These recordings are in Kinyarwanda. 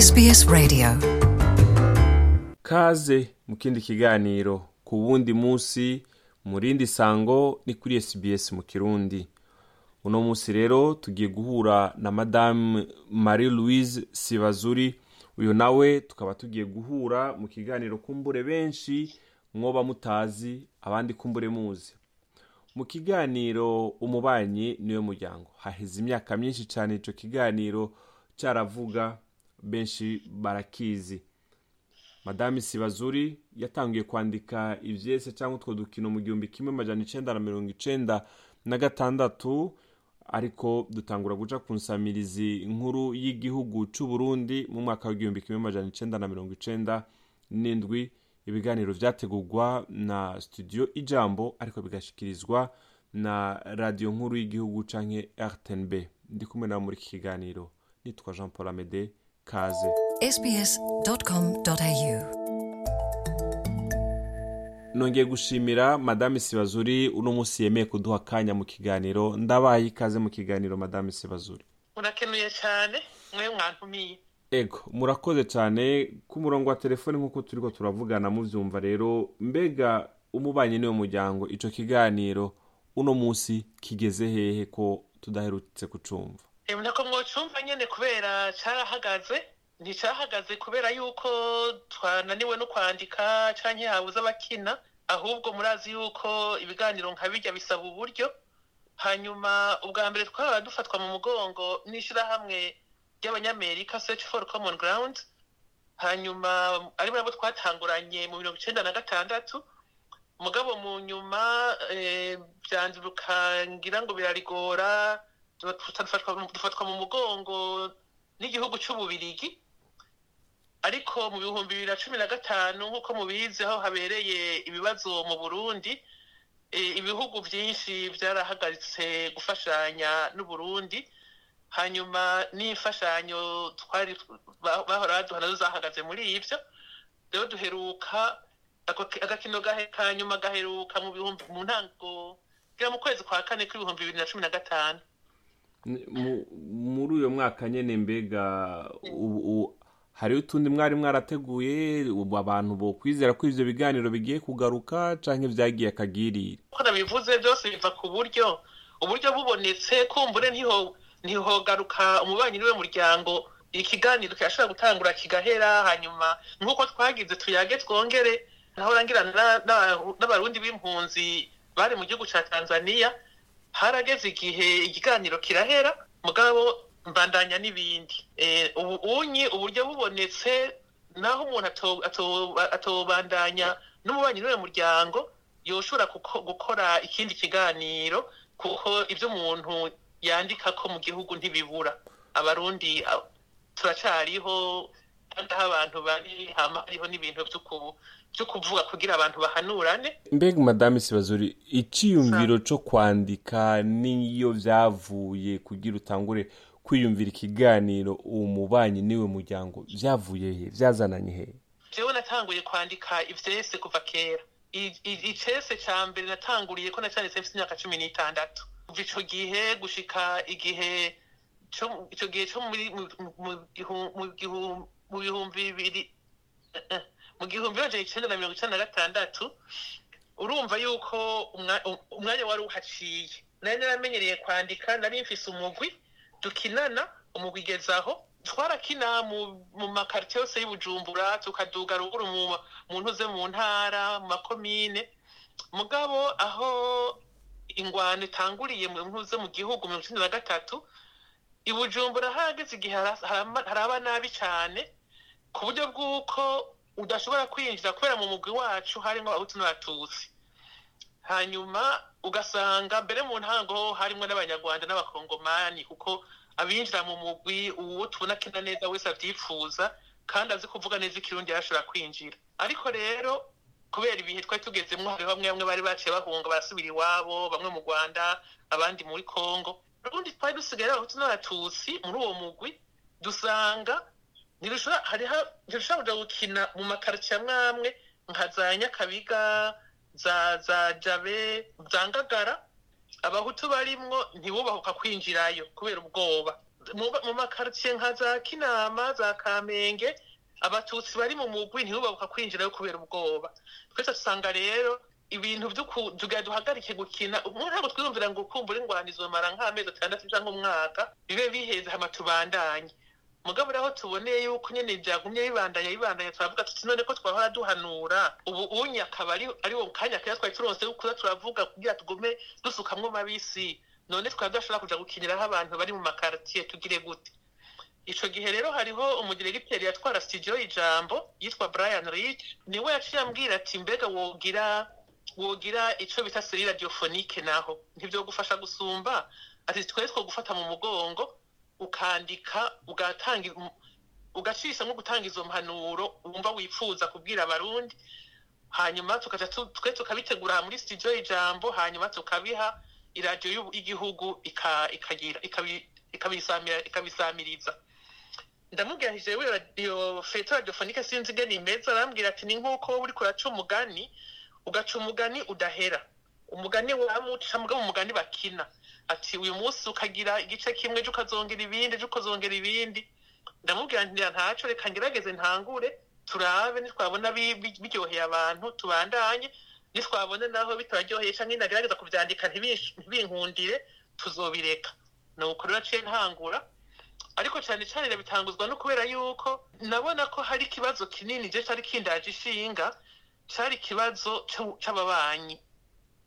SBS Radio. Kaze mu kindi kiganiro. Ku wundi munsi mu rindi sango ni kuri SBS mu kirundi. Uno munsi rero tugiye guhura na madame marie louise sibazuri. Uyu nawe tukaba tugiye guhura mu kiganiro kumbure benshi mwoba mutazi abandi kumbure muzi. Mu kiganiro umubanyi ni we muryango. Haheze imyaka myinshi cyane icyo kiganiro cyaravuga. Benshi barakizi. Madame sibazuri yatangiye kwandika ibyese cyangwa utwo dukino mu gihumbi kimwe amajana icenda na mirongo icenda na gatandatu ariko dutangura guca ku nsamirizi nkuru y'igihugu c'u Burundi mu mwaka w'igihumbi kimwe amajana icenda na mirongo icenda n'indwi. Ibiganiro vyategurwa na studio ijambo ariko bigashikirizwa na radio nkuru y'igihugu canke rtnb ndi kumwe nawe muri iki kiganiro. Nitwa jean paul amede. Kaze sbs.com.au nongeye gushimira madame sibazuri uno munsi yemeye kuduha akanya mu kiganiro. Ndabaye ikaze mu kiganiro madame sibazuri. Murakenuye cyane mwe mwantumiye. Ego murakoze cyane. Ku murongo wa telefone nk'uko turiko turavugana muvyumva rero mbega umubanyi ni we muryango ico kiganiro uno munsi kigeze hehe ko tudaherutse kucumva? Nako mwocumva nyene kubera carahagaze nticahagaze kubera yuko twananiwe no kwandika canke habuze abakina ahubwo murazi yuko ibiganiro nka birya bisaba uburyo. Hanyuma ubwa mbere twaba dufatwa mu mugongo n'ishirahamwe ry'abanyamerika search for common ground hanyuma ari nabo twatanguranye mu mirongo icenda na gatandatu. Mugabo mu nyuma eh, vyanduruka ngira ngo birarigora dufatwa mu mugongo n'igihugu c'ububirigi ariko mu bihumbi bibiri na cumi na gatanu nk'uko mubizi aho habereye ibibazo mu burundi ibihugu vyinshi vyarahagaritse gufashanya n'uburundi hanyuma n'imfashanyo twari ba- bahora baduha na zo zahagaze muri ivyo rero duheruka agakino ka nyuma gaheruka mu ntango mu kwezi kwa kane kw'ibihumbi bibiri na cumi na gatanu muri uyo mwaka nyene mbega hariho utundi mwari mwarateguye ubu abantu bokwizera ko ivyo biganiro bigiye kugaruka canke vyagiye akagirire uko nabivuze byose biva ku buryo uburyo bubonetse kumbure ntiho ntihogaruka umubanyi ni we muryango. Ikiganiro kirashobora gutangura kigahera hanyuma nk'uko twagize tuyage twongere. Naho rangira na- na- n'abarundi b'impunzi bari mu gihugu ca tanzania harageze igihe ikiganiro kirahera mugabo mbandanya n'ibindi. Eh, ubu unyi uburyo bubonetse naho umuntu ato- ato- atobandanya n'umubanyi ni we muryango yoshobora gukora ikindi kiganiro kuko ibyo umuntu yandika ko mu gihugu ntibibura. Abarundi a- kandi aho abantu bari hariho n'ibintu vyo kuvuga kugira abantu bahanurane. Mbega madame sibazuri iciyumviro co kwandika niyo vyavuye kugira utangure kwiyumvira ikiganiro uwo mubanyi ni we muryango vyavuye he? Vyazananye he? Jewe natanguye kwandika ivyese kuva kera. I- i- icese ca mbere natanguriye ko nacanditse mfise imyaka cumi n'itandatu. Kuva ico gihe gushika igihe ico gihe muri mu- mu bihumbi bibiri eh, eh, mu gihumbi majana icenda na mirongo icenda na gatandatu urumva yuko um- umwanya wari uhaciye. Nari naramenyereye kwandika nari mfise umugwi dukinana umugwi igezaho twarakina mu makaritiye yose y'ubujumbura tukaduga ruguru mu ntuze mu ntara mu makomine. Mugabo aho ingwano itanguriye mu ntuze mu gihugu mirongo icenda na gatatu i bujumbura hageze igihe haraba nabi cane. Ku buryo bw'uko udashobora kwinjira kubera mu mugwi wacu harimwo abahutu n'abatutsi. Hanyuma ugasanga mbere mu ntango harimwo n'abanyarwanda n'abakongomani kuko abinjira mu mugwi uwo tubona akina neza wese avyifuza kandi azi kuvuga neza ikirundi yarashobora kwinjira. Ariko rero kubera ibihe twari tugezemwo hariho bamwe bamwe bari baciye bahunga barasubira iwabo bamwe mu rwanda abandi muri congo. Ubundi twari dusigaye abahutu n'abatutsi muri uwo mugwi dusanga ntirushobora gukina mu makaritsiye amwe amwe nka za nyakabiga za za jabe za ngagara. Abahutu barimwo ntibubahuka kwinjirayo kubera ubwoba. Mu makaritsiye nka za kinama za kamenge abatutsi bari mu mugwi ntibubabuka kwinjirayo kubera ubwoba. Twese dusanga rero ibintu by'ukuduga duhagarike gukina ntabwo twiyumvira ngo kumbura ingwanizo bamara nk'amezi atandatu cyangwa umwaka bibe biheze hama tubandanye mugabo aho tuboneye yuko nyine byagumye bibandanya bibandanya turavuga tuti none ko twahora duhanura ubu unye akaba ari wo kanya kera twari turonse kuza turavuga kugira tugume dusukamwo mabisi none twaba tudashobora kuja gukiniraho abantu bari mu makartiye tugire gute? Ico gihe rero hariho umudiregiteri yatwara studio ijambo yitwa Brian Rich ni we yaciye ambwira ati mbega wogira wogira ico bita seri radiophonique naho? Ntivyo gufasha gusumba? Ati twese two gufata mu mugongo ukandika ugatanga ugacisha nko gutanga izo mpanuro wumva wifuza kubwira abarundi hanyuma tukaja twe tukabitegura muri studio ijambo hanyuma tukabiha iradiyo y'igihugu ikabisamiriza. Ndamubwira jewe radiyo feto radiofonike sinzi ingene imeze arambwira ati ni nk'uko uri kuraca umugani ugaca umugani udahera. Umugani wamuca mugabo umugani bakina. Ati uyu munsi ukagira igice kimwe ejo ukazongera ibindi ejo ukazongera ibindi. Ndamubwira ntira ntaco reka ngerageze ntangure turabe nitwabona biryoheye abantu tubandanye nitwabona naho bitabaryoheye canke nagerageza kuvyandika ntibinkundire tuzobireka. Nuko rero aciye ntangura ariko cyane cyane bitanguzwa no kubera yuko nabona ko hari ikibazo kinini je cari kindaje ishinga cari ikibazo c'ababanyi.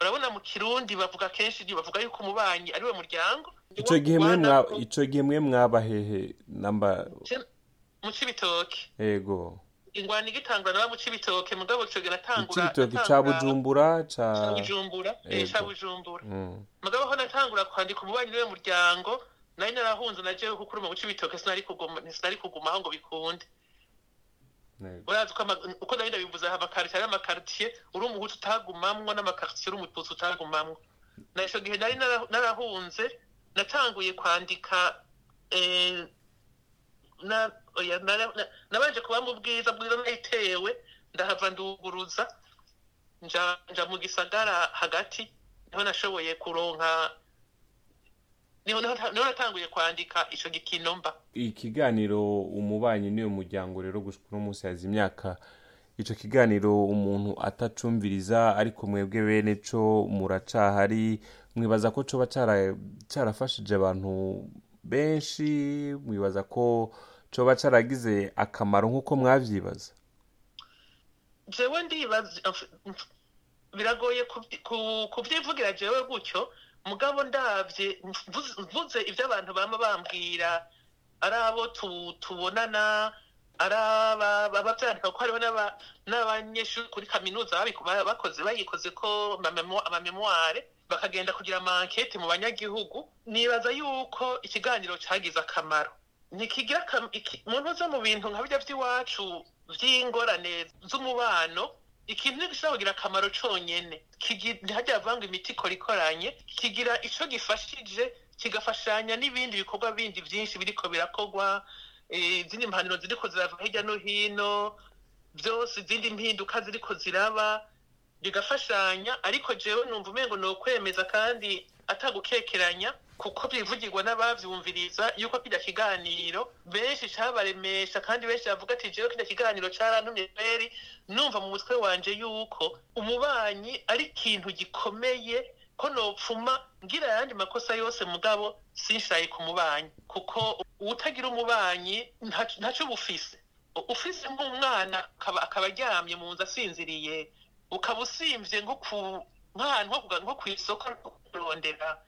Urabona mu kirundi bavuga kenshi bavuga yuko umubanyi ari we muryango. Ico gihe mwe ico gihe mwe mwaba hehe namba mu cibitoke. Yego ingwani igitangura naba mu cibitoke mugabo ico gihe natangura cibitoke ca bujumbura ca bujumbura eh ca bujumbura. Mugabo ho natangura kwandika umubanyi ni we muryango nari narahunze naje kukuruma mu cibitoke sinari kuguma sinari kugumaho ngo bikunde. Urazi ko uko nari ndabivuze ari amakaritiye uri umuhutu utagumamwo n'amakaritiye uri umututsi utagumamwo. Na ico gihe nari narahunze natanguye kwandika nabanje kuba mu bwiza bwiza nayitewe ndahava nduguruza nja mu gisagara hagati ni ho nashoboye kuronka ni ho natanguye kwandika ico gikino mba. Ikiganiro umubanyi niyo muryango rero gushika uno munsi haza imyaka. Ico kiganiro umuntu atacumviriza ariko mwebwe bene co muracahari. Mwibaza ko coba carafashije abantu benshi? Mwibaza ko coba caragize akamaro nk'uko mwavyibaza? Jewe ndibaza biragoye kuvyivugira jewe gutyo. Mugabo ndabye mvuze ibyo abantu bama bambwira. Ari abo tubonana ari ababyandika ko hariho n'abanyeshuri kuri kaminuza bakoze bayikoze ko amamemoire bakagenda kugira amankete mu banyagihugu. Nibaza yuko ikiganiro cyagize akamaro. Ntikigira umuntu uza mu bintu nka bijya by'iwacu by'ingorane z'umubano ikintu ntigishobora kugira akamaro conyene ntihajya havanga imiti ikora ikoranye kigira ico gifashije kigafashanya n'ibindi bikorwa bindi vyinshi biriko birakorwa izindi mpanuro ziriko zirava hirya no hino vyose izindi mpinduka ziriko ziraba bigafashanya. Ariko jewe numva umengo ni ukwemeza kandi atagukekeranya. Kuko bivugirwa n'abavyumviriza yuko kirya kiganiro benshi cabaremesha kandi benshi bavuga ati jewe kirya kiganiro carantumye kweri numva mu mutwe wanje yuko umubanyi ari ikintu gikomeye ko nopfuma ngira ayandi makosa yose mugabo sinshaye ku mubanyi kuko uwutagira umubanyi ntaco uba ufise nk'umwana akaba aryamye mu nzu asinziriye ukaba usimvye nko nk'ahantu nko kw'isoko kurondera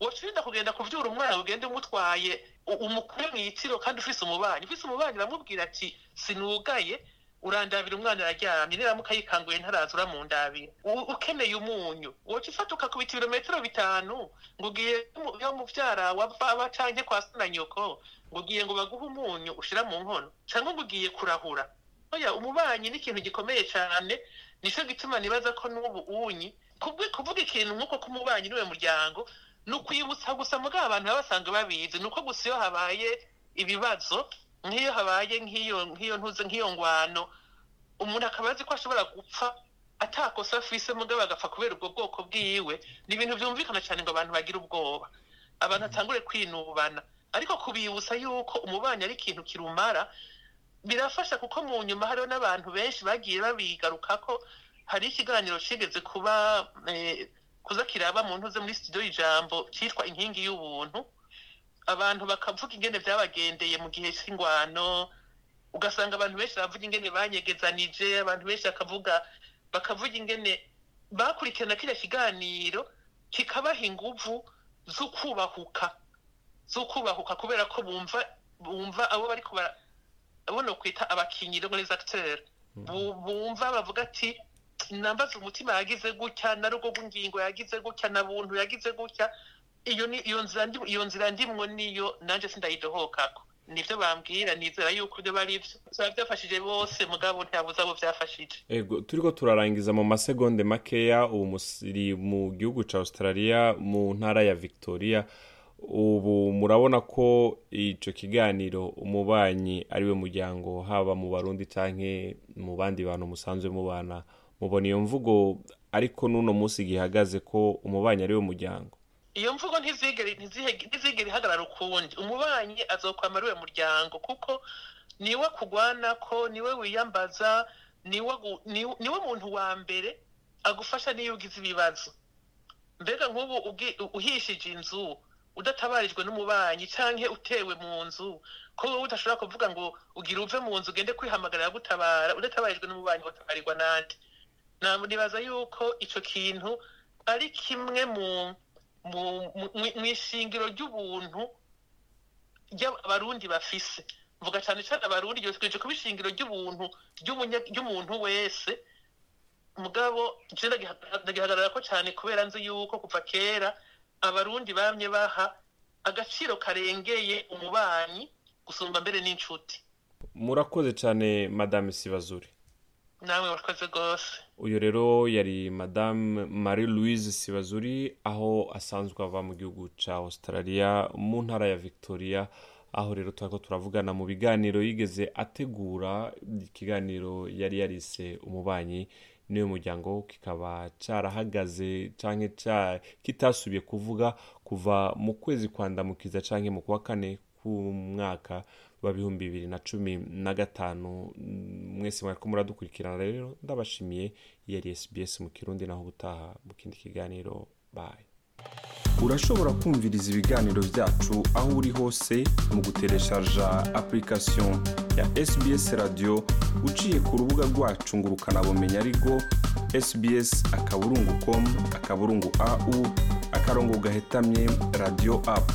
wocinda kugenda kuvyura umwana ugende umutwaye umukure mw'itiro kandi ufise umubanyi. Ufise umubanyi uramubwira ati sinugaye urandabira umwana araryamye niramuka yikanguye ntaraza uramundabira. Ukeneye umunyu. Woca ufata ukakubita ibirometero bitanu ngo ugiye yo muvyara wa baba canke kwa sina nyoko ngo ugiye ngo baguhe umunyu ushira mu nkono canke ngo ugiye kurahura. Oya umubanyi ni ikintu gikomeye cane nico gituma nibaza ko n'ubu unyi kuvuga ikintu nk'uko k'umubanyi ni we muryango ni ukwibutsa gusa mugabo abantu baba basanzwe babizi. Ni uko gusa iyo habaye ibibazo nk'iyo habaye nk'iyo ntuze nk'iyo ngwano umuntu akaba azi ko ashobora gupfa atakosa afise mugabo agapfa kubera ubwo bwoko bwiwe. Ni ibintu byumvikana cyane ngo abantu bagire ubwoba. Abantu atangure kwinubana. Ariko kubibutsa yuko umubanyi ari ikintu kirumara birafasha kuko mu nyuma hariho n'abantu benshi bagiye babigaruka ko hari ikiganiro kigeze kuba kuza kiraba mu ntuze muri studio y'ijambo cyitwa inkingi y'ubuntu abantu bakavuga ingene byabagendeye mu gihe cy'ingwano ugasanga abantu benshi baravuga ingene banyegezanije abantu benshi bakavuga bakavuga ingene bakurikirana kiriya kiganiro kikabaha inguvu zo kubahuka zo kubahuka kubera ko bumva bumva abo bari kubara abo no kwita abakinyi les acteurs bumva bavuga ati nambaza umutima yagize gutya na rugo rw'ingingo yagize gutya na buntu yagize gutya. Iyo ni iyo nzira iyo nzira ndimwo niyo nanje sindayidohokako. Nivyo bambwira nizera yuko ibyo bari byo byafashije bose mugabo ntabuze abo byafashije. Ego turiko turarangiza mu masegonde makeya ubu musiri mu gihugu ca australia mu ntara ya victoria. Ubu murabona ko ico kiganiro umubanyi ari we muryango haba mu barundi canke mu bandi bantu musanzwe mubana mubona iyo mvugo ariko n'uno munsi gihagaze ko umubanyi ari we muryango. Iyo mvugo ntizigere ihagarara ukundi. Umubanyi azokwama ari we muryango kuko ni we kugwana ko ni we wiyambaza ni we muntu wa mbere agufasha niyo ugize ibibazo. Mbega nk'ubu uhishije inzu udatabarijwe n'umubanyi cyangwa utewe mu nzu ko wowe udashobora kuvuga ngo ugira uve mu nzu ugende kwihamagarira gutabara. Udatabarijwe n'umubanyi utabarirwa n'andi. Nibaza yuko icyo kintu ari kimwe mu mu ishingiro ry'ubuntu ry'abarundi bafise. Mvuga cyane cyane abarundi twije kuba ishingiro ry'ubuntu ry'umuntu wese. Mugabo ndagihagarara ko cyane kubera nzi yuko kuva kera abarundi bamye baha agaciro karengeye umubanyi gusumba mbere n'inshuti. Murakoze cyane madame sibazuri. Namwe murakoze rwose uyu rero yari madame marie louise sibazuri aho asanzwe ava mu gihugu cya australia mu ntara ya victoria aho rero turako turavugana mu biganiro yigeze ategura ikiganiro yari yarise umubanyi niyo muryango kikaba carahagaze canke kitasubiye kuvuga kuva mu kwezi kwa ndamukiza canke mu kwa kane k'umwaka wa bihumbi bibiri na cumi na gatanu mwese mwariko muradukurikirana rero ndabashimiye yari sbs mu kirundi naho gutaha mu kindi kiganiro baye urashobora kumviriza ibiganiro byacu aho uri hose mu gutereshaja application ya sbs radio uciye ku rubuga rwacu ngo ukanabumenya ariko sbs akaburungu com akaburungu au akarongo gahetamye radio app.